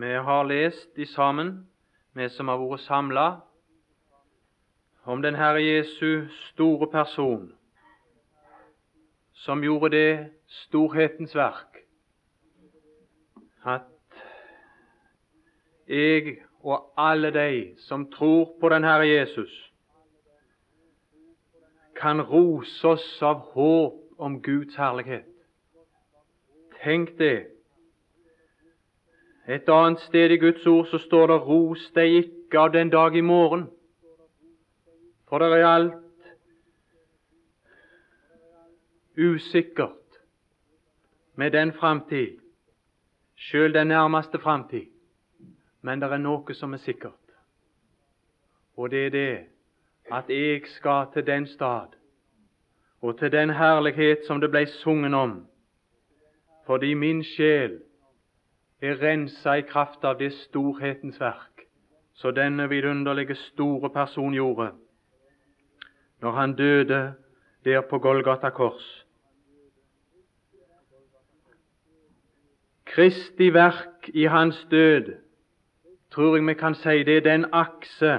Vi har lest de sammen, vi som har vært samla, om den Herre Jesu store person, som gjorde det storhetens verk at jeg og alle de som tror på den Herre Jesus, kan rose oss av håp om Guds herlighet. Tenk det. Et annet sted i Guds ord så står det 'ros deg ikke av den dag i morgen', for det er alt usikkert med den framtid, sjøl den nærmeste framtid. Men det er noe som er sikkert, og det er det at jeg skal til den stad og til den herlighet som det blei sunget om, fordi min sjel er rensa i kraft av det storhetens verk så denne vidunderlige, store person gjorde når han døde der på Golgata kors. Kristi verk i hans død, tror jeg vi kan si, det er den akse,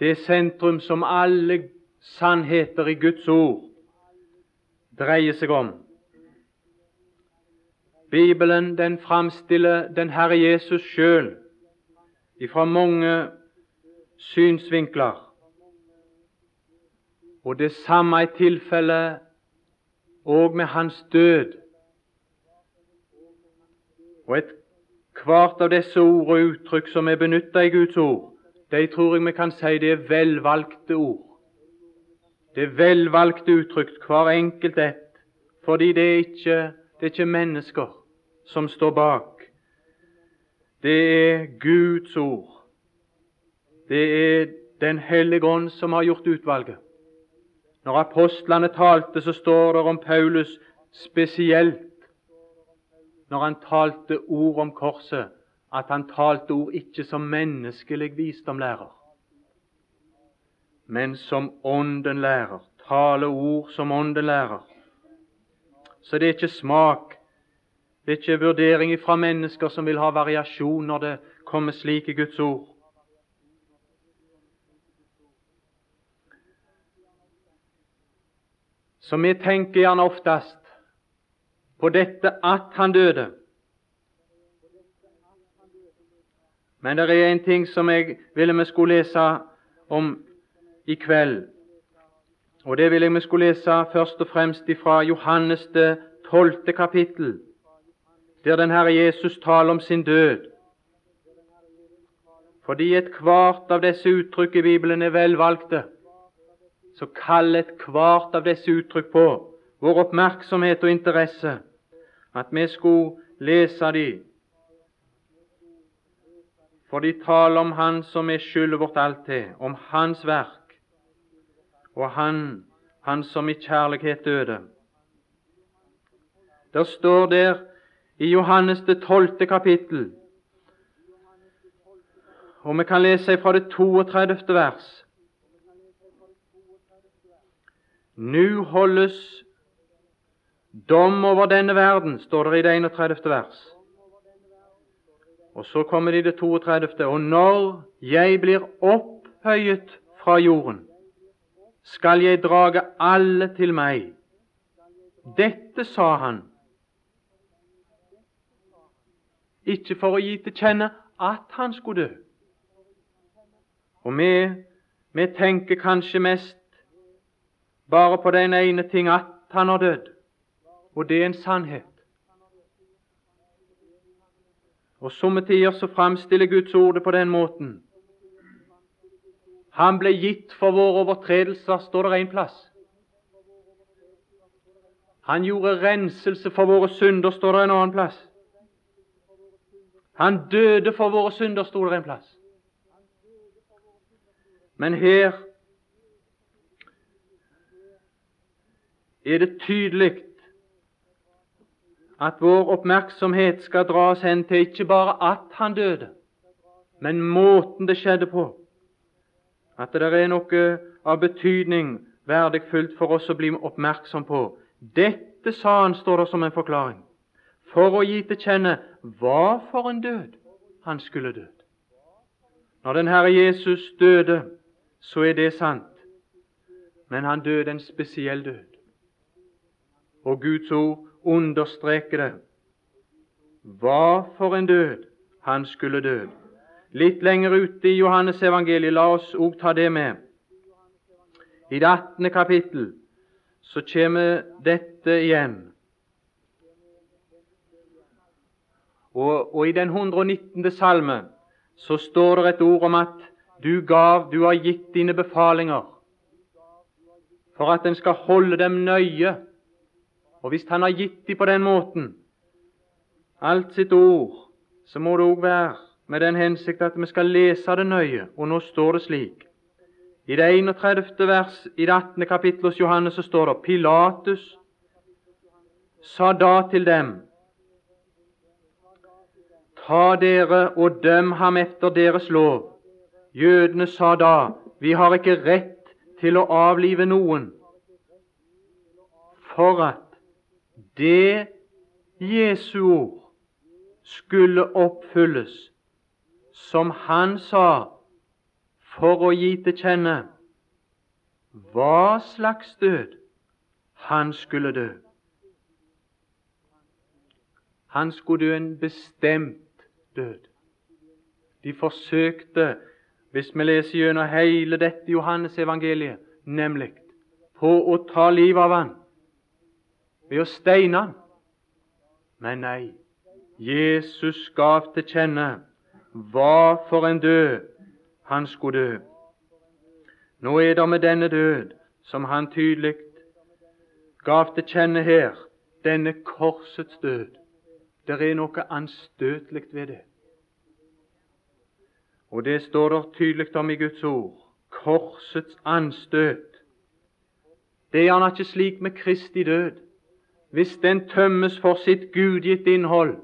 det sentrum som alle sannheter i Guds ord dreier seg om. Bibelen den framstiller den Herre Jesus sjøl fra mange synsvinkler. Og det samme er tilfellet òg med hans død. Og et hvert av disse ord og uttrykk som er benytta i Guds ord, de tror jeg vi kan si det er velvalgte ord. Det er velvalgte uttrykk, hver enkelt ett, fordi det er ikke, det er ikke mennesker som står bak. Det er Guds ord. Det er Den hellige ånd som har gjort utvalget. Når apostlene talte, så står det om Paulus spesielt når han talte ord om korset, at han talte ord ikke som menneskelig visdomlærer, men som Ånden lærer. Tale ord som Ånden lærer. Så det er ikke smak, det er ikke vurdering fra mennesker som vil ha variasjon når det kommer slike Guds ord. Så vi tenker gjerne oftest på dette at han døde. Men det er en ting som jeg ville vi skulle lese om i kveld. Og Det vil jeg vi skulle lese først og fremst fra Johannes det tolvte kapittel, der den Herre Jesus taler om sin død. Fordi ethvert av disse uttrykk i Bibelen er velvalgte, så kall ethvert av disse uttrykk på vår oppmerksomhet og interesse, at vi skulle lese de, for de taler om Han som er skylder vårt alt til, om Hans verk, og Han, Han som i kjærlighet døde. Der står der i Johannes det tolvte kapittel, og vi kan lese fra det 32. vers Nå holdes dom over denne verden, står det i det 31. vers. Og så kommer det i det 32. Og når jeg blir opphøyet fra jorden, skal jeg drage alle til meg. Dette sa han, ikke for å gi til kjenne at han skulle dø. Og vi, vi tenker kanskje mest bare på den ene ting at han har dødd, og det er en sannhet. Og Somme tider så framstiller Guds ord på den måten. Han ble gitt for våre overtredelser, står det en plass. Han gjorde renselse for våre synder, står det en annen plass. Han døde for våre synder, sto det en plass. Men her er det tydelig at vår oppmerksomhet skal dras hen til ikke bare at han døde, men måten det skjedde på. At det er noe av betydning verdigfullt for oss å bli oppmerksom på. Dette sa han, står det som en forklaring, for å gi til kjenne hva for en død han skulle dø. Når den Herre Jesus døde, så er det sant, men han døde en spesiell død. Og Guds ord understreker det. Hva for en død han skulle dø. Litt lenger ute i Johannes evangeliet, la oss òg ta det med. I det 18. kapittel så kommer dette igjen. Og, og i den 119. salme så står det et ord om at du gav, du har gitt dine befalinger for at en skal holde dem nøye. Og hvis Han har gitt dem på den måten, alt sitt ord, så må det òg være med den hensikt at vi skal lese det nøye. Og nå står det slik. I det 31. vers i det 18. kapittel hos Johannes så står det Pilatus sa da til dem Ta dere og døm ham etter deres lov. Jødene sa da, vi har ikke rett til å avlive noen, for at det Jesu ord skulle oppfylles, som han sa for å gi til kjenne hva slags død han skulle dø. Han skulle dø en bestemt død. De forsøkte, hvis vi leser gjennom hele dette Johannes-evangeliet, nemlig på å ta livet av han ved å steine han. Men nei, Jesus gav til kjenne hva for en død han skulle dø. Nå er det med denne død, som han tydelig gav til kjenne her, denne korsets død, det er noe anstøtelig ved det. Og det står der tydelig om i Guds ord. Korsets anstøt. Det er gjerne ikke slik med Kristi død. Hvis den tømmes for sitt gudgitt innhold,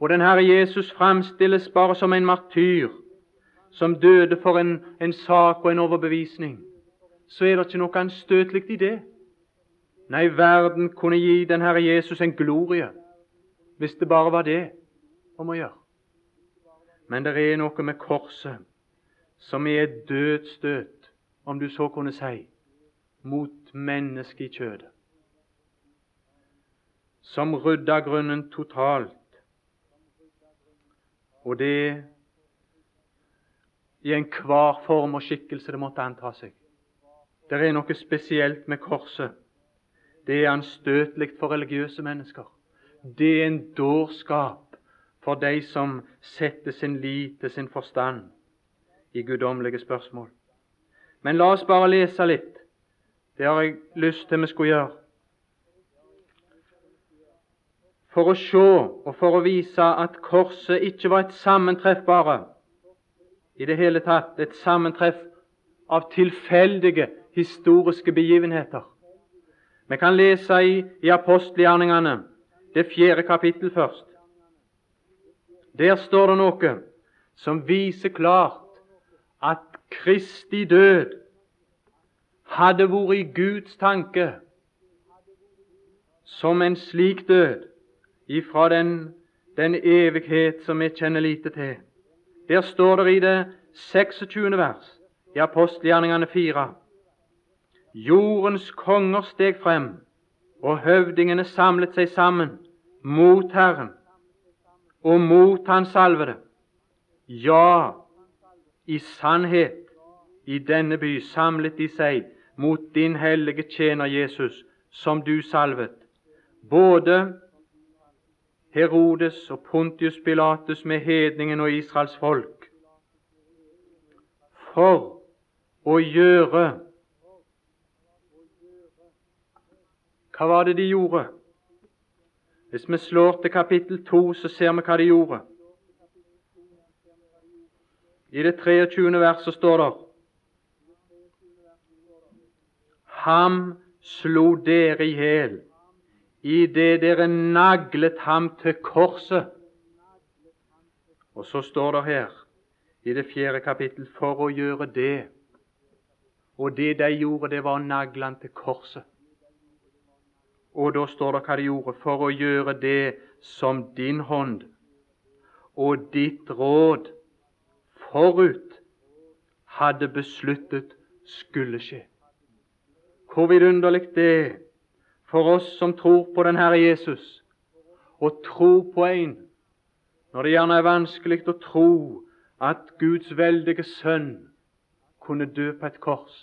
og den Herre Jesus framstilles bare som en martyr som døde for en, en sak og en overbevisning, så er det ikke noe anstøtelig i det. Nei, verden kunne gi den Herre Jesus en glorie hvis det bare var det om å gjøre. Men det er noe med korset som er et dødsstøt, om du så kunne si, mot mennesket i kjødet. Som rydda grunnen totalt. Og det i enhver form og skikkelse det måtte anta seg. Det er noe spesielt med korset. Det er anstøtelig for religiøse mennesker det er en dårskap for de som setter sin lit til sin forstand i guddommelige spørsmål. Men la oss bare lese litt. Det har jeg lyst til vi skulle gjøre. For å se og for å vise at korset ikke var et sammentreff bare, i det hele tatt et sammentreff av tilfeldige historiske begivenheter. Vi kan lese i, i apostelgjerningene det fjerde kapittel først. Der står det noe som viser klart at Kristi død hadde vært i Guds tanke som en slik død ifra den, den evighet som vi kjenner lite til. Der står det i det 26. vers i apostelgjerningene 4. Jordens konger steg frem og høvdingene samlet seg sammen mot Herren og mot Hans salvede. Ja, i sannhet, i denne by samlet de seg mot din hellige tjener Jesus, som du salvet. Både Herodes og Pontius Pilatus med hedningen og Israels folk, for å gjøre Hva var det de gjorde? Hvis vi slår til kapittel 2, så ser vi hva de gjorde. I det 23. verset står det Ham slo dere i hjel idet dere naglet ham til korset. Og så står det her i det fjerde kapittel for å gjøre det. Og det de gjorde, det var å nagle ham til korset. Og da står det hva de gjorde for å gjøre det som din hånd og ditt råd forut hadde besluttet skulle skje. Hvor vidunderlig det er for oss som tror på den Herre Jesus, å tro på en når det gjerne er vanskelig å tro at Guds veldige sønn kunne dø på et kors,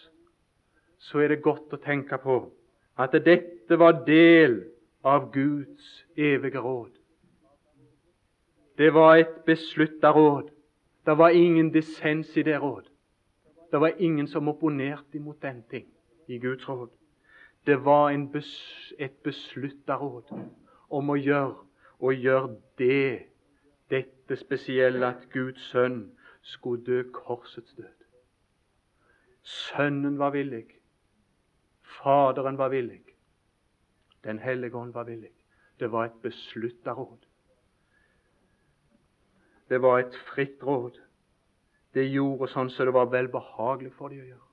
så er det godt å tenke på at dette var del av Guds evige råd. Det var et beslutta råd. Det var ingen dissens i det råd. Det var ingen som opponerte imot den ting i Guds råd. Det var bes, et beslutta råd om å gjøre og gjøre det, dette spesielle, at Guds sønn skulle dø korsets død. Sønnen var villig. Faderen var villig. Den hellige ånd var villig. Det var et beslutta råd. Det var et fritt råd. Det gjorde sånn som det var vel behagelig for dem å gjøre.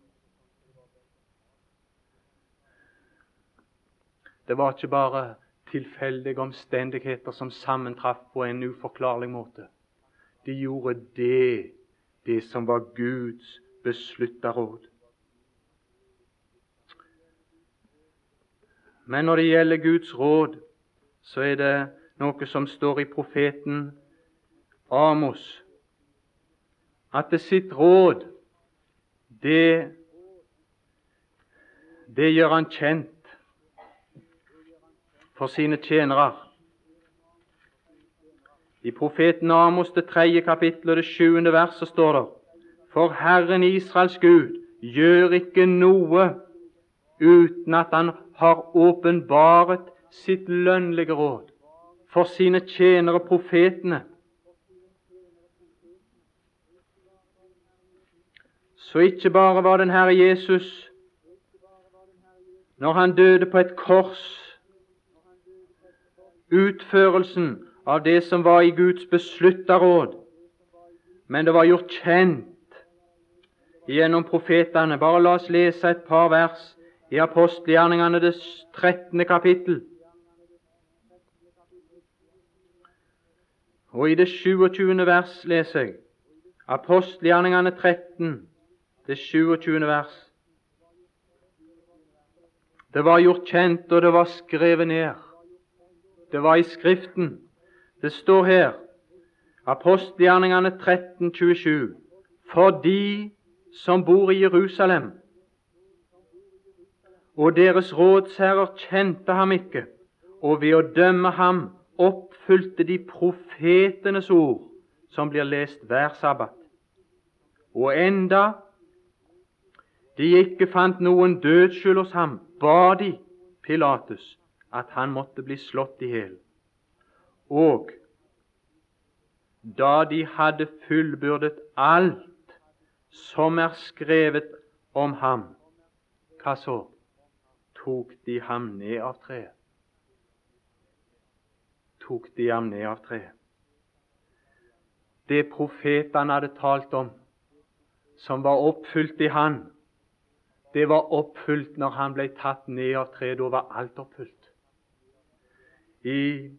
Det var ikke bare tilfeldige omstendigheter som sammentraff på en uforklarlig måte. De gjorde det, det som var Guds beslutta råd. Men når det gjelder Guds råd, så er det noe som står i profeten Amos, at det sitt råd, det, det gjør han kjent for sine tjenere. I profeten Amos det tredje kapittel og det sjuende verset står det For Herren Israels Gud gjør ikke noe uten at Han har åpenbaret sitt lønnlige råd for sine tjenere profetene. Så ikke bare var den Herre Jesus når han døde på et kors, utførelsen av det som var i Guds beslutta råd, men det var gjort kjent gjennom profetene. Bare la oss lese et par vers i apostelgjerningene det 13. kapittel. Og i det 27. vers leser jeg apostelgjerningene 13, det 27. vers. Det var gjort kjent, og det var skrevet ned. Det var i Skriften. Det står her, apostelgjerningene 13, 27, for de som bor i Jerusalem, og deres rådsherrer kjente ham ikke, og ved å dømme ham oppfylte de profetenes ord som blir lest hver sabbat. Og enda de ikke fant noen dødskyld hos ham, ba de Pilatus at han måtte bli slått i hjel. Og da de hadde fullbyrdet alt som er skrevet om ham, hva så? Tok de ham ned av treet. Tok de ham ned av treet. Det profetene hadde talt om, som var oppfylt i han, det var oppfylt når han ble tatt ned av treet. Da var alt oppfylt. I,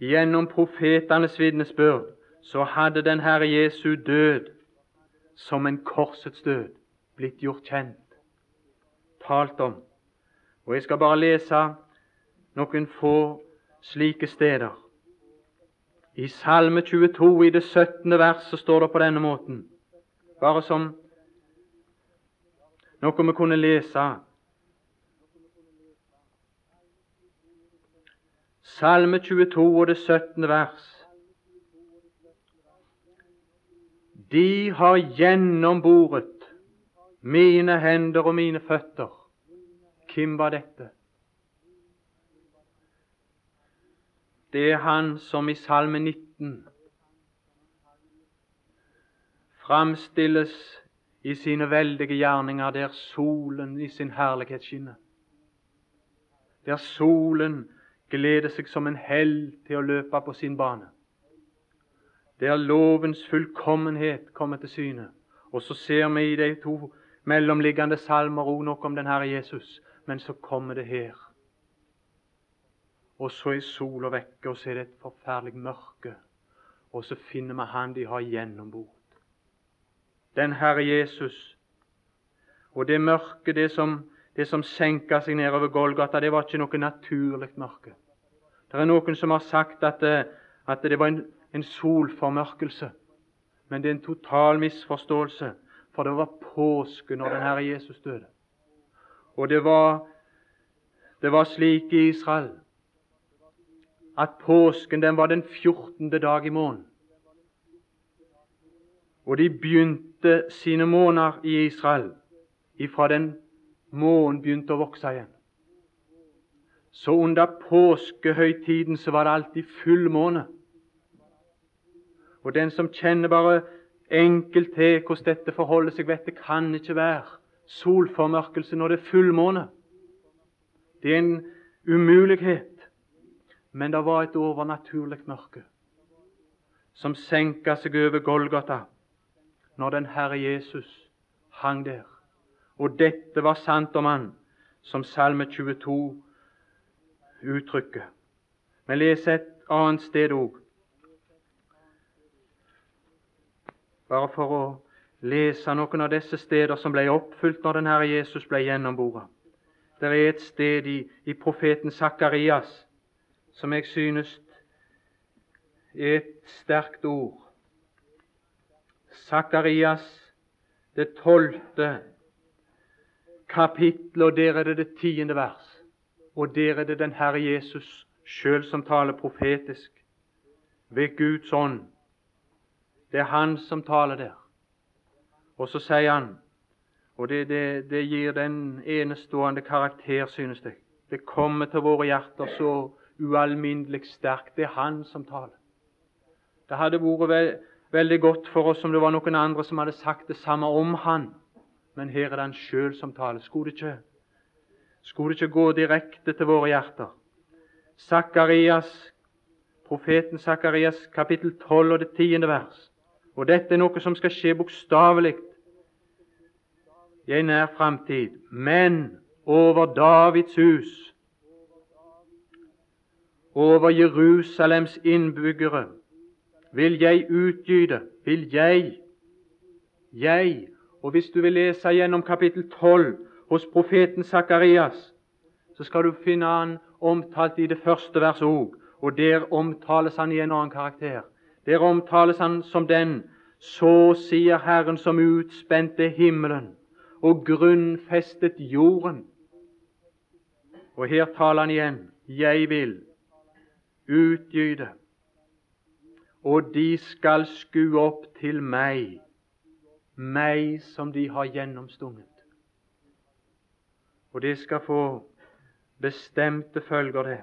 gjennom profetenes vitnesbyrd så hadde den Herre Jesu død som en korsets død blitt gjort kjent, talt om. Og Jeg skal bare lese noen få slike steder. I Salme 22, i det 17. verset, står det på denne måten, bare som noe vi kunne lese. Salme 22 og det 17. vers. De har gjennomboret mine hender og mine føtter hvem var dette? Det er han som i Salme 19 framstilles i sine veldige gjerninger der solen i sin herlighet skinner. Der solen gleder seg som en hell til å løpe på sin bane. Der lovens fullkommenhet kommer til syne. Og så ser vi i de to mellomliggende salmer òg noe om den Herre Jesus, men så kommer det her. Og så er sola vekke, og så er det et forferdelig mørke. Og så finner vi han de har gjennombord. Den Herre Jesus. Og det mørket, det som, det som senka seg nedover Golgata, det var ikke noe naturlig mørke. Det er noen som har sagt at det, at det var en, en solformørkelse. Men det er en total misforståelse, for det var påske når den Herre Jesus døde. Og det var, det var slik i Israel at påsken den var den 14. dag i måneden. Og de begynte sine måneder i Israel ifra den månen begynte å vokse igjen. Så under påskehøytiden så var det alltid fullmåne. Og den som kjenner bare enkelt til hvordan dette forholder seg, vet det kan ikke være solformørkelse når det er fullmåne. Det er en umulighet. Men det var et overnaturlig mørke som senka seg over Golgata når den Herre Jesus hang der. Og dette var sant om han, som Salme 22 uttrykker. Vi leser et annet sted òg. Bare for å lese noen av disse steder som ble oppfylt når den Herre Jesus ble gjennomboret. Det er et sted i, i profeten Sakarias som jeg synes er et sterkt ord. Sakarias, det tolvte kapittel, og der er det det tiende vers. Og der er det den Herre Jesus sjøl som taler profetisk ved Guds ånd. Det er Han som taler der. Og så sier han, og det, det, det gir den enestående karakter, synes jeg Det kommer til våre hjerter så ualminnelig sterkt. Det er Han som taler. Det hadde vært ve veldig godt for oss om det var noen andre som hadde sagt det samme om Han. Men her er det Han sjøl som taler. Skulle det ikke skulle det ikke gå direkte til våre hjerter? Zakarias, profeten Sakarias kapittel 12 og det tiende vers. Og dette er noe som skal skje bokstavelig i en nær framtid. Men over Davids hus, over Jerusalems innbyggere, vil jeg utgyte, vil jeg, jeg Og hvis du vil lese gjennom kapittel 12 hos profeten Sakarias, så skal du finne han omtalt i det første verset òg, og der omtales han i en annen karakter. Der omtales han som den så sier Herren som utspente himmelen og grunnfestet jorden. Og her taler han igjen. Jeg vil utgyte, og de skal skue opp til meg, meg som de har gjennomstunget. Og det skal få bestemte følger, det.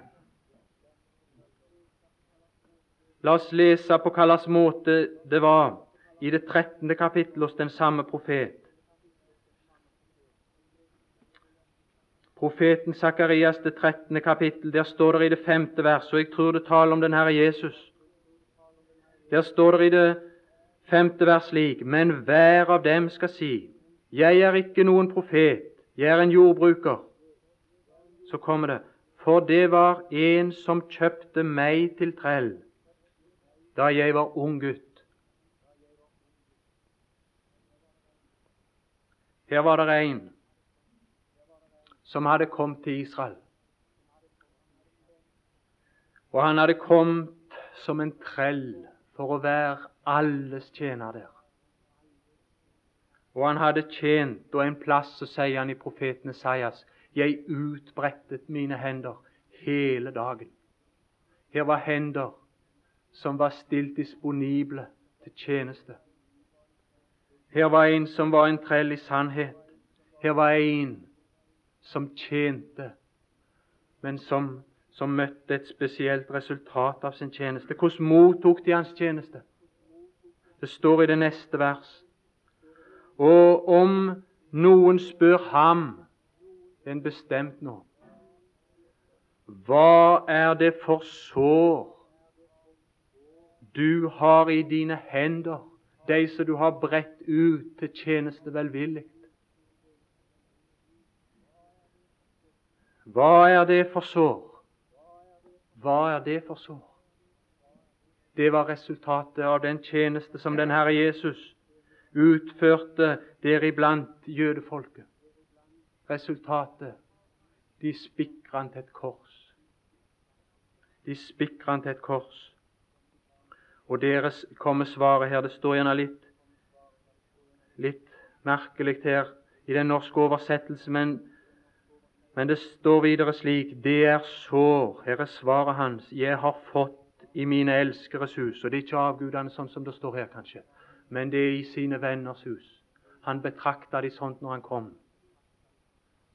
La oss lese på hvilken måte det var i det 13. kapittel hos den samme profet. Profeten Sakarias, det 13. kapittel, der står det i det femte verset, og jeg tror det taler om den Herre Jesus. Der står det i det femte vers slik.: Men hver av dem skal si:" Jeg er ikke noen profet, jeg er en jordbruker. Så kommer det:" For det var en som kjøpte meg til trell da jeg var ung gutt. Her var det en som hadde kommet til Israel. Og han hadde kommet som en trell for å være alles tjener der. Og han hadde tjent, og en plass så sier han i profeten Esaias jeg utbrettet mine hender hele dagen. Her var hender som var stilt disponible til tjeneste. Her var en som var en trell i sannhet. Her var en som tjente, men som, som møtte et spesielt resultat av sin tjeneste. Hvordan mottok de hans tjeneste? Det står i det neste vers. Og om noen spør ham en bestemt nå Hva er det for sår du har i dine hender, de som du har bredt ut til tjeneste velvillig? Hva er det for sår? Hva er det for sår? det var resultatet av den tjeneste som den Herre Jesus utførte deriblant jødefolket. Resultatet de spikrer han til et kors. De spikrer han til et kors. Og deres kommer svaret her. Det står gjerne litt, litt merkelig her i den norske oversettelse, men, men det står videre slik Det er sår. Her er svaret hans. Jeg har fått i mine elskeres hus. Og det er ikke avgudene sånn som det står her, kanskje, men det er i sine venners hus. Han betrakta de sånt når han kom.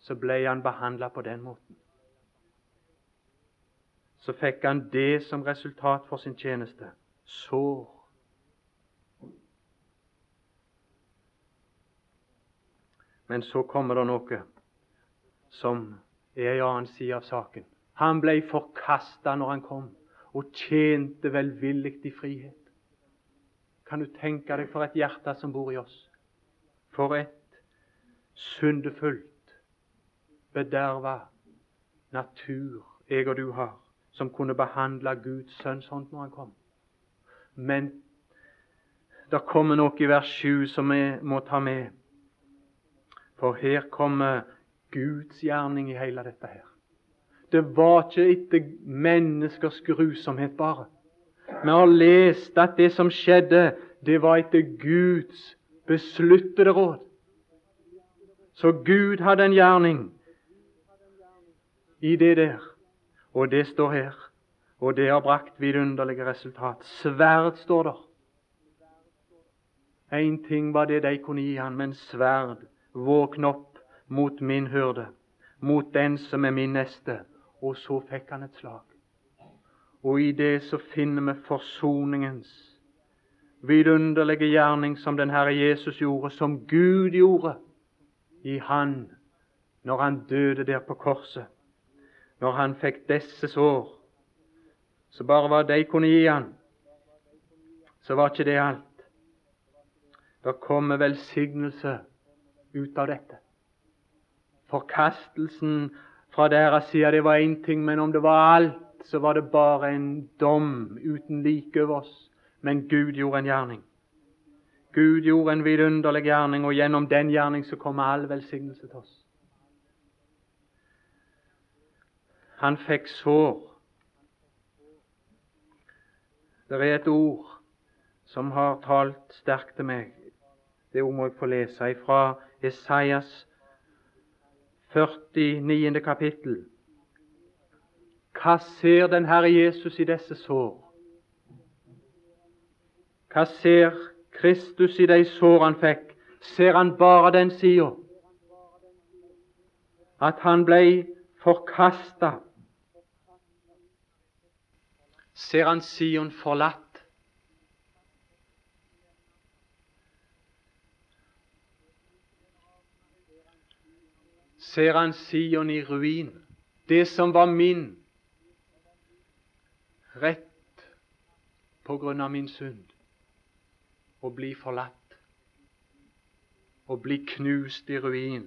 Så ble han behandla på den måten. Så fikk han det som resultat for sin tjeneste. Sår. Men så kommer det noe som er en annen side av saken. Han ble forkasta når han kom og tjente velvillig i frihet. Kan du tenke deg for et hjerte som bor i oss? For et syndefullt, bederva natur jeg og du har, som kunne behandle Guds sønn sånn når han kom. Men det kommer noe i vers 7 som vi må ta med. For her kommer Guds gjerning i hele dette her. Det var ikke etter menneskers grusomhet bare. Vi har lest at det som skjedde, det var etter Guds besluttede råd. Så Gud hadde en gjerning i det der, og det står her. Og det har brakt vidunderlige resultat. Sverd står der. Én ting var det de kunne gi han, men sverd. Våkn opp mot min hyrde, mot den som er min neste. Og så fikk han et slag. Og i det så finner vi forsoningens vidunderlige gjerning som den Herre Jesus gjorde, som Gud gjorde i Han når han døde der på korset. Når han fikk disse sår, så bare hva de kunne gi han, så var ikke det alt. Det kommer velsignelse ut av dette. Forkastelsen fra deres side det var én ting, men om det var alt, så var det bare en dom uten like over oss. Men Gud gjorde en gjerning. Gud gjorde en vidunderlig gjerning, og gjennom den gjerning så kommer all velsignelse til oss. Han fikk sår. Det er et ord som har talt sterkt til meg. Det må jeg få lese fra Esaias 49. kapittel. Hva ser den Herre Jesus i disse sår? Hva ser Kristus i de sår han fikk? Ser han bare den sida? At han ble forkasta? Ser han Sion forlatt? Ser han Sion i ruin. Det som var min rett på grunn av min synd. Å bli forlatt. Å bli knust i ruin.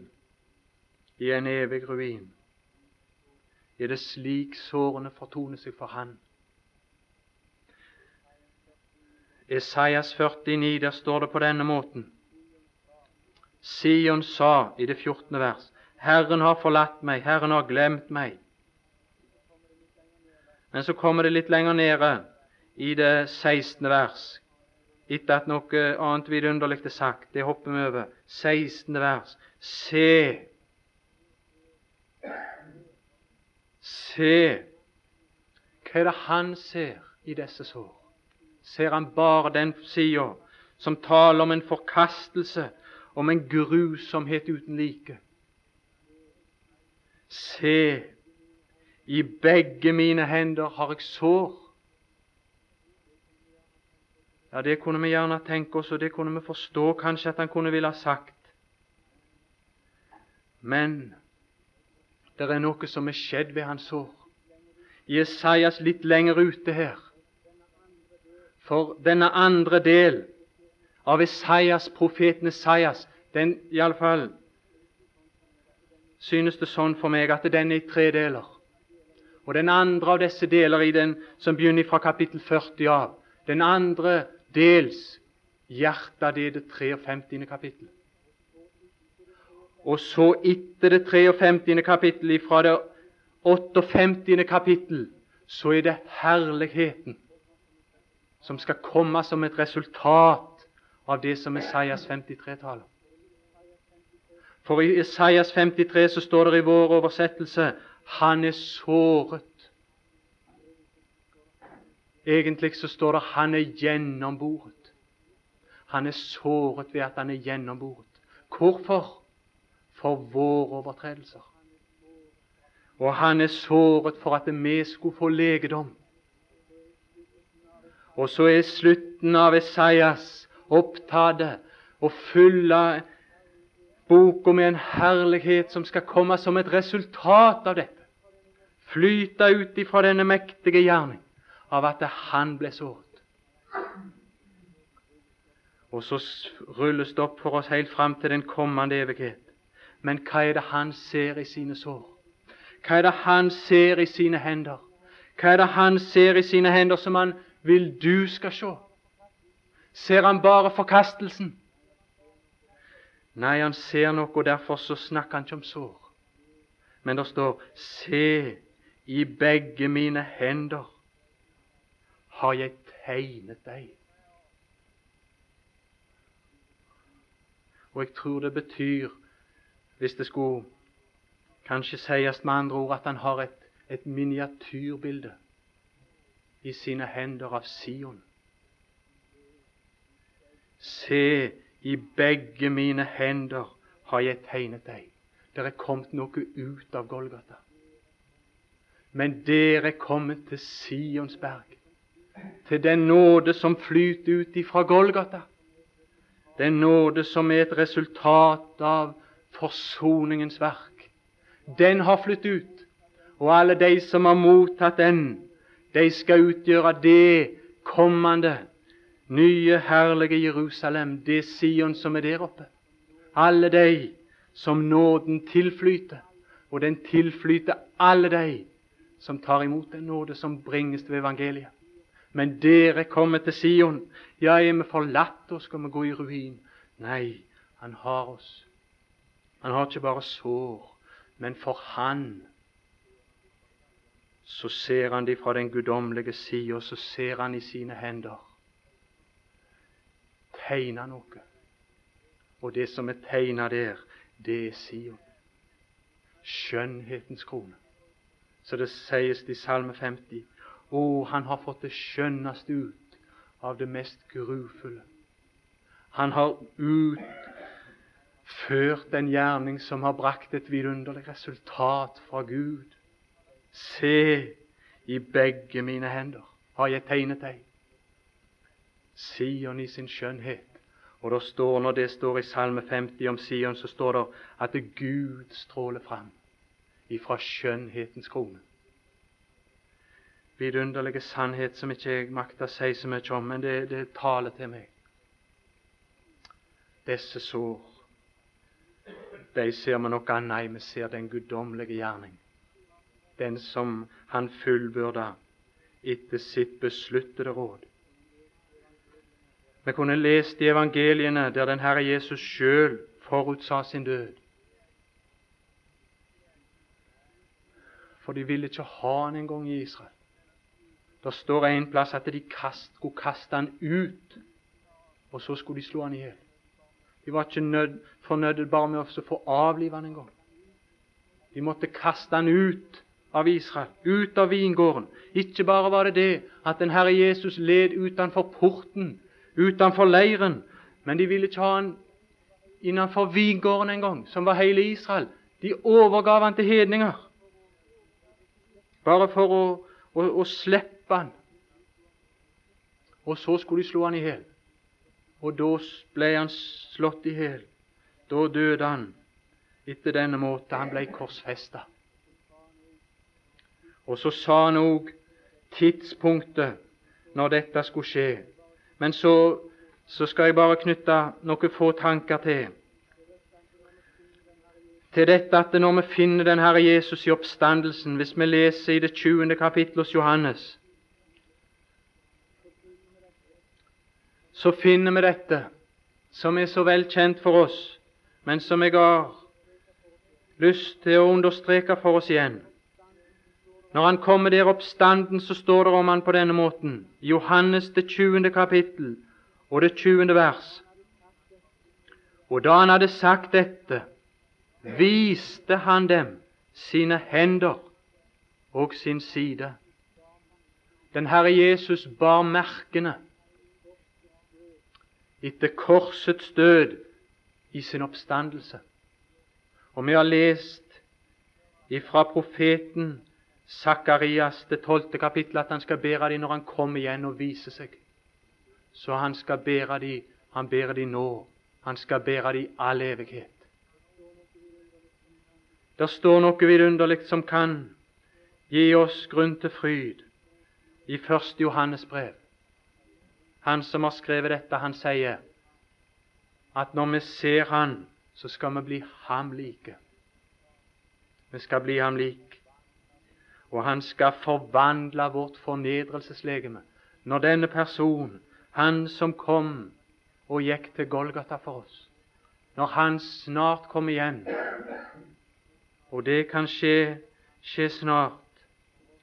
I en evig ruin. Er det slik sårene fortoner seg for Han? Esaias 49, der står det på denne måten. Sion sa i det 14. vers Herren har forlatt meg, Herren har glemt meg. Men så kommer det litt lenger nede, i det 16. vers, etter at noe annet vidunderlig er sagt. Det hopper vi over. 16. vers. Se. Se. Hva er det han ser i disse sår? Ser han bare den sida som taler om en forkastelse, om en grusomhet uten like? Se, i begge mine hender har jeg sår. Ja, Det kunne vi gjerne tenke oss, og det kunne vi forstå kanskje at han kunne ville ha sagt. Men det er noe som er skjedd ved hans sår. I Esaias litt lenger ute her. For denne andre del av Esaias, profeten Esaias, den iallfall synes det sånn for meg at den er i tre deler. Og den andre av disse deler i den som begynner fra kapittel 40 av, Den andre dels hjertet det det, det 53. kapittel. Og så etter det 53. kapittel, fra det 58. kapittel, så er det herligheten som skal komme som et resultat av det som Messias 53 taler. For i Isaias 53 så står det i vår oversettelse han er såret. Egentlig så står det han er gjennomboret. Han er såret ved at han er gjennomboret. Hvorfor? For våre overtredelser. Og han er såret for at vi skulle få legedom. Og så er slutten av Esaias opptatt og full av boka med en herlighet som skal komme som et resultat av dette. Flyte ut ifra denne mektige gjerning av at han ble såret. Og så rulles det opp for oss helt fram til den kommende evighet. Men hva er det han ser i sine sår? Hva er det han ser i sine hender? Hva er det han ser i sine hender som han vil du skal se? Ser han bare forkastelsen? Nei, han ser noe, og derfor så snakker han ikke om sår. Men det står 'Se, i begge mine hender har jeg tegnet deg'. Og jeg tror det betyr, hvis det skulle kanskje sies med andre ord, at han har et, et miniatyrbilde i sine hender av Sion. Se, i begge mine hender har jeg tegnet deg. Det er kommet noe ut av Golgata. Men dere er kommet til Sionsberg, til den nåde som flyter ut ifra Golgata. Den nåde som er et resultat av forsoningens verk. Den har flyttet ut, og alle de som har mottatt den, de skal utgjøre det kommende nye, herlige Jerusalem, det Sion som er der oppe. Alle de som nåden tilflyter, og den tilflyter alle de som tar imot den nåde som bringes til evangeliet. Men dere kommer til Sion. Ja, er vi forlatt, og skal vi gå i ruin? Nei, han har oss. Han har ikke bare sår, men for Han så ser han de fra den guddommelige og så ser han i sine hender tegna noe. Og det som er tegna der, det er Sion. Skjønnhetens krone. Så det sies i Salme 50 Å, han har fått det skjønneste ut av det mest grufulle. Han har utført en gjerning som har brakt et vidunderlig resultat fra Gud. Se, i begge mine hender har jeg tegnet deg. Sion i sin skjønnhet. Og det står, Når det står i Salme 50 om Sion, så står det at det Gud stråler fram ifra skjønnhetens krone. Vidunderlige sannhet som ikke jeg makter si så mye om, men det, det taler til meg. Disse sår, de ser vi noe annet i. Vi ser den guddommelige gjerning. Den som han fullbyrda etter sitt besluttede råd. Vi kunne lest i evangeliene der den Herre Jesus sjøl forutsa sin død. For de ville ikke ha han engang i Israel. Det står en plass at de kast, skulle kaste han ut, og så skulle de slå han i hjel. De var ikke nød, fornøyd bare med å få avlive han en gang. De måtte kaste han ut av Israel, ut av vingården. Ikke bare var det det at den Herre Jesus led utenfor porten utenfor leiren. Men de ville ikke ha han innenfor vingården engang, som var hele Israel. De overgav han til hedninger, bare for å, å, å slippe han. Og så skulle de slå han i hjel. Og da ble han slått i hjel. Da døde han etter denne måten. Han ble korsfesta. Og så sa han òg tidspunktet når dette skulle skje. Men så, så skal jeg bare knytte noen få tanker til. Til dette at når vi finner den Herre Jesus i oppstandelsen, hvis vi leser i det 20. kapittel hos Johannes, så finner vi dette, som er så vel kjent for oss, men som jeg har lyst til å understreke for oss igjen. Når han kommer der oppstanden, så står det om han på denne måten. Johannes det 20. kapittel og det 20. vers. Og da han hadde sagt dette, viste han dem sine hender og sin side. Den Herre Jesus bar merkene etter korsets død i sin oppstandelse. Og vi har lest ifra profeten Sakarias det tolvte kapittel at han skal bære dem når han kommer igjen og viser seg. Så han skal bære dem, han bærer dem nå. Han skal bære dem i all evighet. Det står noe vidunderlig som kan gi oss grunn til fryd i første Johannes brev. Han som har skrevet dette, han sier at når vi ser Han, så skal vi bli ham like. Vi skal bli ham lik. Og han skal forvandle vårt fornedrelseslegeme. Når denne person, han som kom og gikk til Golgata for oss, når han snart kommer igjen Og det kan skje, skje snart,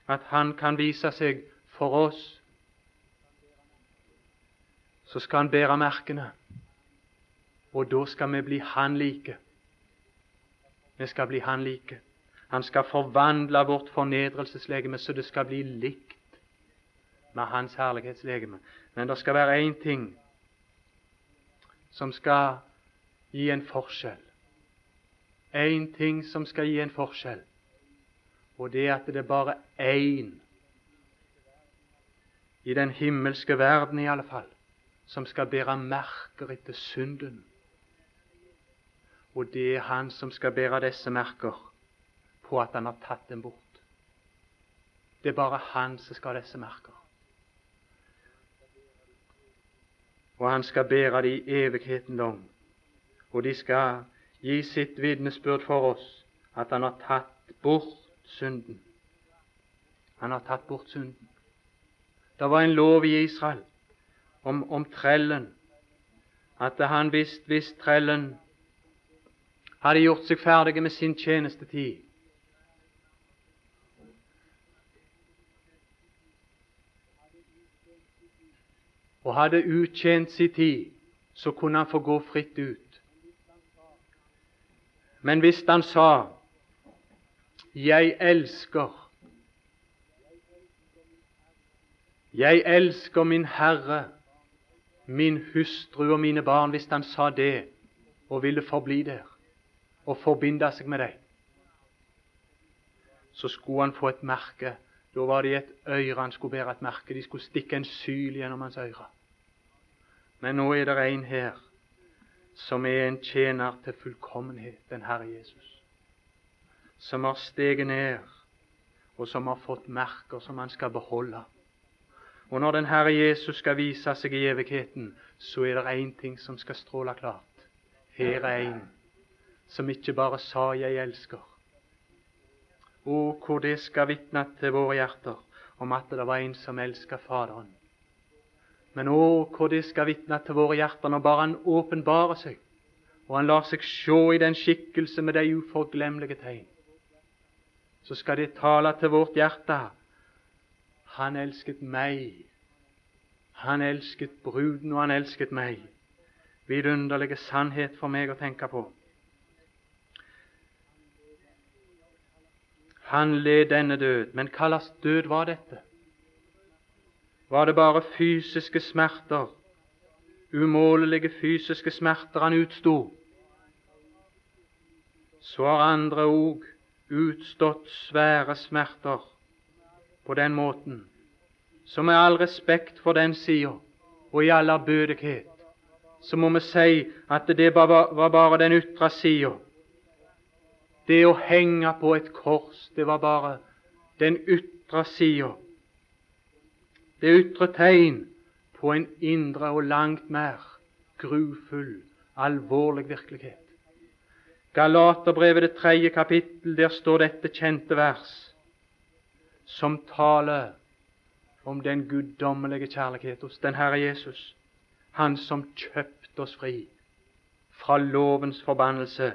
at han kan vise seg for oss, så skal han bære merkene. Og da skal vi bli han like. Vi skal bli han like. Han skal forvandle vårt fornedrelseslegeme så det skal bli likt med Hans herlighetslegeme. Men det skal være én ting som skal gi en forskjell. Én ting som skal gi en forskjell, og det er at det er bare én i den himmelske verden i alle fall som skal bære merker etter synden. Og det er han som skal bære disse merker på at han har tatt dem bort. Det er bare han som skal ha disse merker. Og han skal bære det i evigheten lang. Og de skal gi sitt vitnesbyrd for oss at han har tatt bort synden. Han har tatt bort synden. Det var en lov i Israel om, om trellen, at han visste hvis trellen hadde gjort seg ferdig med sin tjenestetid, og hadde uttjent sin tid, så kunne han få gå fritt ut. Men hvis han sa 'Jeg elsker', 'Jeg elsker min Herre, min hustru og mine barn', hvis han sa det og ville forbli der og forbinde seg med dem, så skulle han få et merke da var det i et øre han skulle bære et merke. De skulle stikke en syl gjennom hans øre. Men nå er det en her som er en tjener til fullkommenhet, den Herre Jesus. Som har steget ned, og som har fått merker som han skal beholde. Og når den Herre Jesus skal vise seg i evigheten, så er det én ting som skal stråle klart. Her er en som ikke bare sa 'jeg elsker', O, hvor det skal vitne til våre hjerter om at det var en som elska Faderen. Men å, hvor det skal vitne til våre hjerter når bare Han åpenbarer seg, og Han lar seg se i den skikkelse med de uforglemmelige tegn. Så skal det tale til vårt hjerte. Han elsket meg. Han elsket bruden, og han elsket meg. Vidunderlige sannhet for meg å tenke på. Han led denne død. Men hva slags død var dette? Var det bare fysiske smerter, umålelige fysiske smerter han utsto? Så har andre òg utstått svære smerter på den måten. Så med all respekt for den sida, og i all ærbødighet, så må vi si at det var bare den ytre sida det å henge på et kors, det var bare den ytre sida, det ytre tegn på en indre og langt mer grufull, alvorlig virkelighet. Galaterbrevet, det tredje kapittel, der står dette kjente vers, som taler om den guddommelige kjærlighet hos den Herre Jesus, Han som kjøpte oss fri fra lovens forbannelse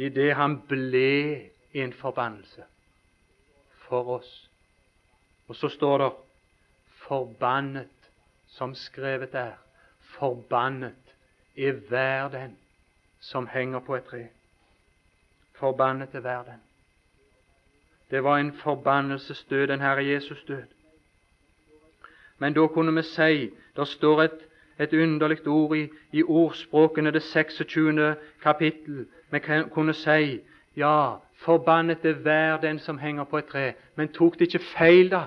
idet Han ble en forbannelse for oss. Og så står det 'forbannet', som skrevet er. Forbannet er hver den som henger på et tre. Forbannet er hver den. Det var en forbannelsesdød, den Herre Jesus død. Men da kunne vi si Det står et, et underlig ord i, i ordspråkene, det 26. kapittel. Vi kunne si ja, forbannet er hver den som henger på et tre. Men tok det ikke feil, da,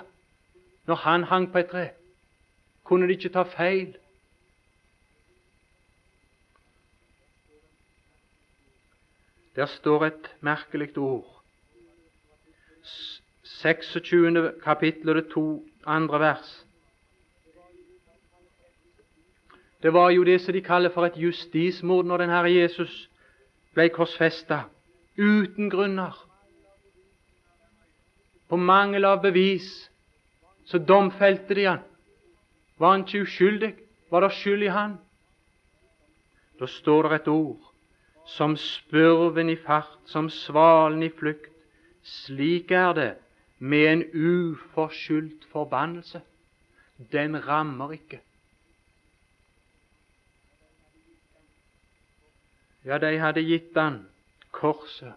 når han hang på et tre? Kunne de ikke ta feil? Der står et merkelig ord. 26. kapittel og det to andre vers. Det var jo det som de kaller for et justismord når den Herre Jesus ble korsfesta uten grunner. På mangel av bevis så domfelte de han. Var han ikke uskyldig? Var det skyld i han? Da står det et ord som spurven i fart, som svalen i flukt. Slik er det med en uforskyldt forbannelse. Den rammer ikke. Ja, de hadde gitt han korset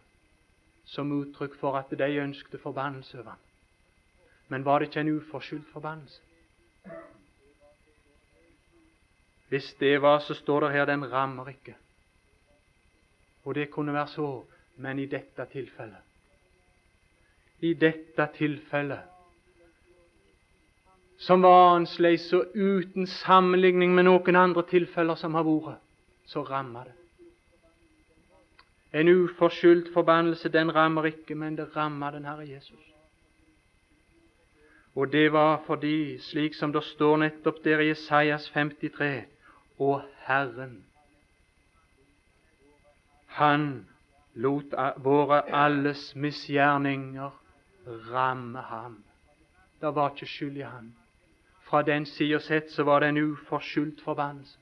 som uttrykk for at de ønsket forbannelse over ham. Men var det ikke en uforskyldt forbannelse? Hvis det var, så står det her den rammer ikke. Og det kunne være så, men i dette tilfellet I dette tilfellet som var annerledes og uten sammenligning med noen andre tilfeller som har vært, så rammer det. En uforskyldt forbannelse, den rammer ikke, men det rammer den Herre Jesus. Og det var fordi, slik som det står nettopp der i Jesajas 53, og Herren han lot våre alles misgjerninger ramme ham. Det var ikke skyld i ham. Fra den sida sett så var det en uforskyldt forbannelse.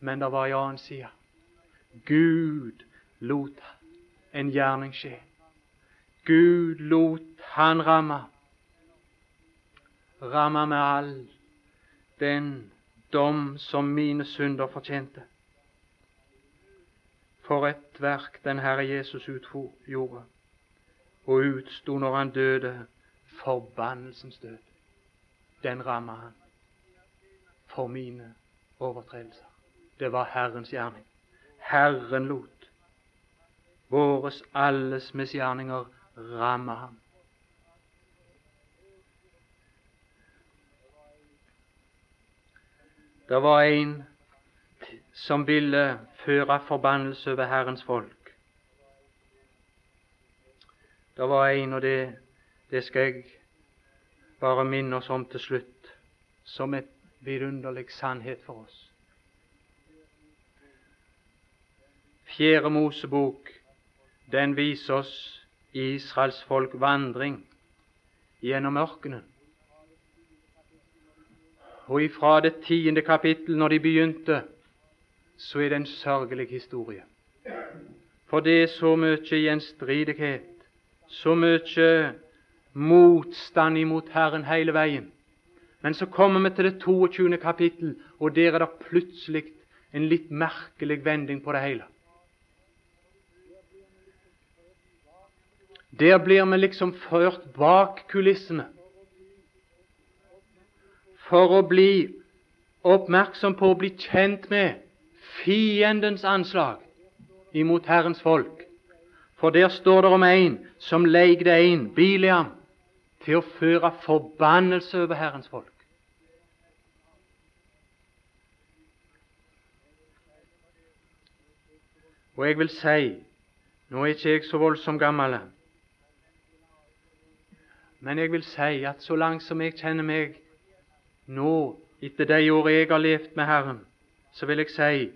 Men det var en annen side. Gud lot en gjerning skje. Gud lot han ramme. Ramme med all den dom som mine synder fortjente. For et verk den Herre Jesus utgjorde og utsto når han døde, forbannelsens død. Den ramma han for mine overtredelser. Det var Herrens gjerning. Herren lot våres alles misgjerninger ramme ham. Det var en som ville føre forbannelse over Herrens folk. Det var en, og det, det skal jeg bare minne oss om til slutt, som et vidunderlig sannhet for oss. Fjerde Mosebok, den viser oss Israels folk vandring gjennom ørkenen. Og ifra det tiende kapittel, når de begynte, så er det en sørgelig historie. For det er så mye gjenstridighet, så mye motstand imot Herren hele veien. Men så kommer vi til det 22. kapittel, og der er det plutselig en litt merkelig vending på det hele. Der blir vi liksom ført bak kulissene for å bli oppmerksom på å bli kjent med fiendens anslag imot Herrens folk. For der står det om en som leide en, Biliam, til å føre forbannelse over Herrens folk. Og jeg vil si Nå er ikke jeg så voldsomt gammel, men jeg vil si at så langt som jeg kjenner meg nå, etter de år jeg har levd med Herren, så vil jeg si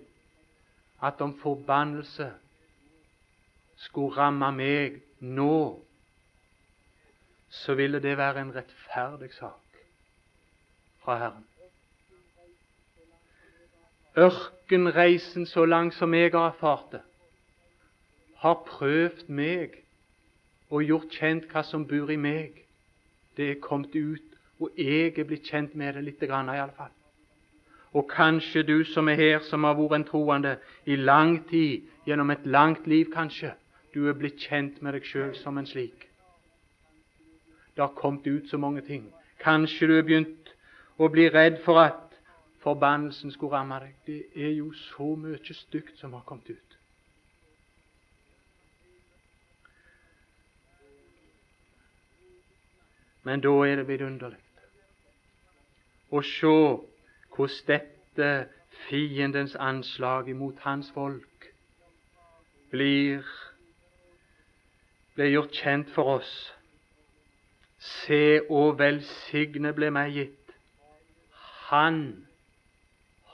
at om forbannelse skulle ramme meg nå, så ville det være en rettferdig sak fra Herren. Ørkenreisen så langt som jeg har erfart det, har prøvd meg og gjort kjent hva som bor i meg. Det er kommet ut, og jeg er blitt kjent med det lite grann iallfall. Og kanskje du som er her, som har vært en troende i lang tid, gjennom et langt liv kanskje, du er blitt kjent med deg sjøl som en slik. Det har kommet ut så mange ting. Kanskje du er begynt å bli redd for at forbannelsen skulle ramme deg. Det er jo så mye stygt som har kommet ut. Men da er det vidunderlig å se hvordan dette fiendens anslag imot hans folk blir, blir gjort kjent for oss. Se og velsigne ble meg gitt. Han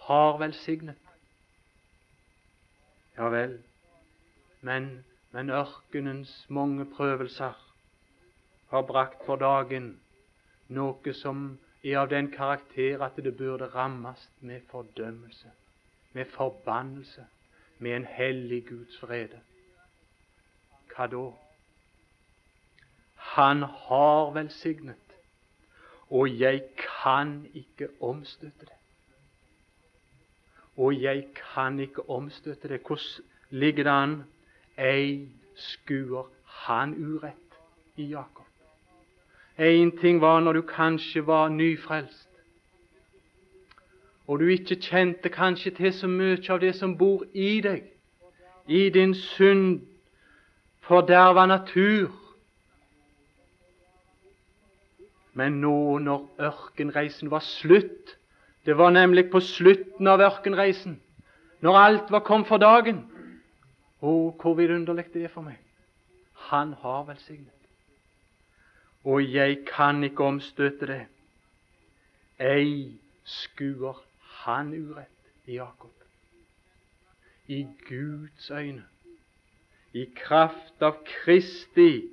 har velsignet. Ja vel, men, men ørkenens mange prøvelser har brakt for dagen noe som er av den karakter at det burde rammes med fordømmelse, med forbannelse, med en hellig Guds frede. Hva da? Han har velsignet, og jeg kan ikke omstøtte det. Og jeg kan ikke omstøtte det. Hvordan ligger det an? Ei skuer han urett i Jakob. Én ting var når du kanskje var nyfrelst, og du ikke kjente kanskje til så mye av det som bor i deg, i din synd forderva natur. Men nå når ørkenreisen var slutt Det var nemlig på slutten av ørkenreisen, når alt var kommet for dagen. Å, hvor vidunderlig det er for meg. Han har velsignet og jeg kan ikke omstøte det. Ei skuer han urett i Jakob. I Guds øyne, i kraft av Kristi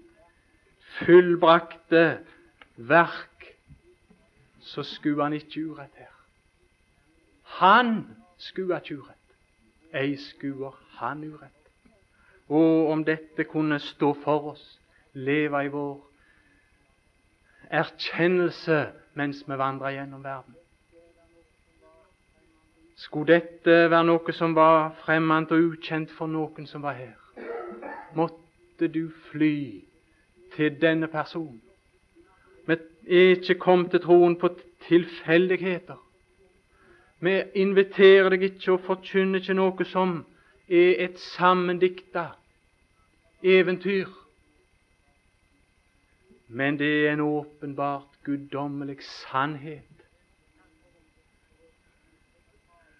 fullbrakte verk, så skuer han ikke urett her. Han skuer ikke urett. Ei skuer han urett. Og om dette kunne stå for oss, leve i vår erkjennelse mens vi vandrer gjennom verden. Skulle dette være noe som var fremmed og ukjent for noen som var her, måtte du fly til denne personen. Vi er ikke kommet til troen på tilfeldigheter. Vi inviterer deg ikke og forkynner ikke noe som er et sammendikta eventyr. Men det er en åpenbart guddommelig sannhet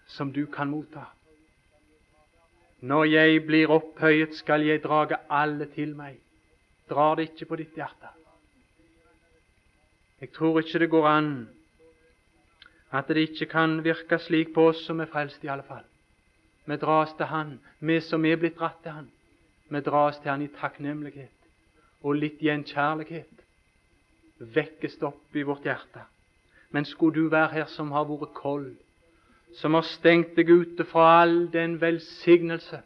som du kan motta. Når jeg blir opphøyet, skal jeg drage alle til meg. Drar det ikke på ditt hjerte? Jeg tror ikke det går an at det ikke kan virke slik på oss som er frelst, i alle fall. Vi dras til Han, vi som er blitt dratt til Han. Vi dras til Han i takknemlighet og litt gjenkjærlighet vekkes opp i vårt hjerte. Men skulle du være her som har vært kold, som har stengt deg ute fra all den velsignelse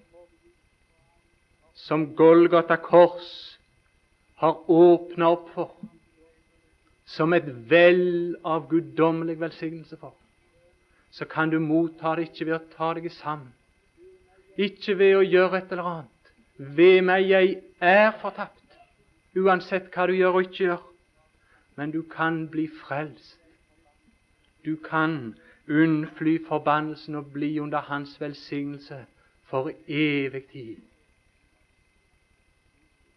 som Golgata kors har åpna opp for, som et vell av guddommelig velsignelse for, så kan du motta det ikke ved å ta deg sammen, ikke ved å gjøre et eller annet. Ved meg, jeg er fortapt, uansett hva du gjør og ikke gjør men du kan bli frelst. Du kan unnfly forbannelsen og bli under Hans velsignelse for evig tid.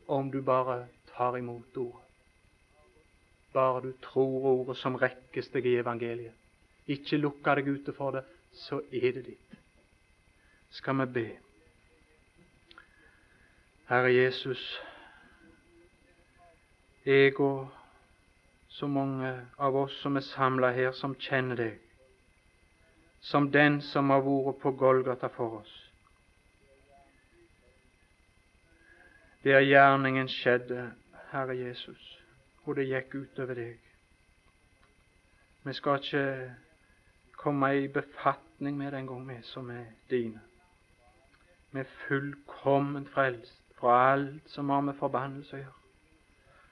Om du bare tar imot ordet. Bare du tror ordet som rekkes deg i evangeliet. Ikke lukker deg ute for det, så er det ditt. Skal vi be. Herre Jesus, jeg og så mange av oss som er samla her, som kjenner deg som den som har vært på Golgata for oss. Der gjerningen skjedde, Herre Jesus, og det gikk utover deg. Vi skal ikke komme i befatning med den gang, vi som er dine. Vi er fullkomment frelst fra alt som har med forbannelse å gjøre.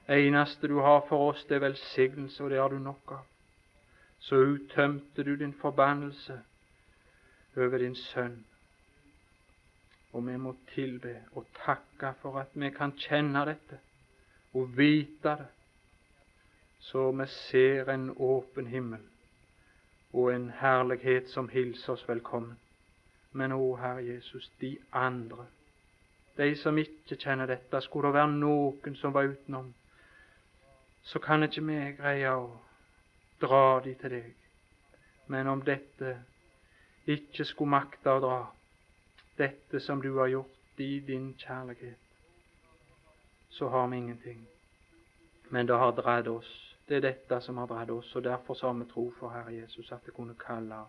Eneste du har for oss, det er velsignelse, og det har du nok av. Så uttømte du din forbannelse over din sønn. Og vi må tilbe og takke for at vi kan kjenne dette og vite det, så vi ser en åpen himmel og en herlighet som hilser oss velkommen. Men å, Herre Jesus, de andre, de som ikke kjenner dette, skulle det være noen som var utenom, så kan ikke vi greie å dra de til deg. Men om dette ikke skulle makte å dra, dette som du har gjort i din kjærlighet, så har vi ingenting. Men det har dratt oss. Det er dette som har dratt oss, og derfor har vi tro for Herre Jesus at det kunne kalle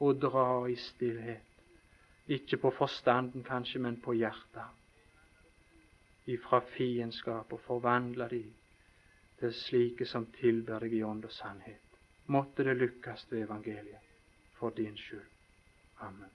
og dra i stillhet. Ikke på forstanden kanskje, men på hjertet. Ifra fiendskap og forvandle de det slike som tilber deg i ånd og sannhet. Måtte det lykkes ved evangeliet for din skyld. Amen.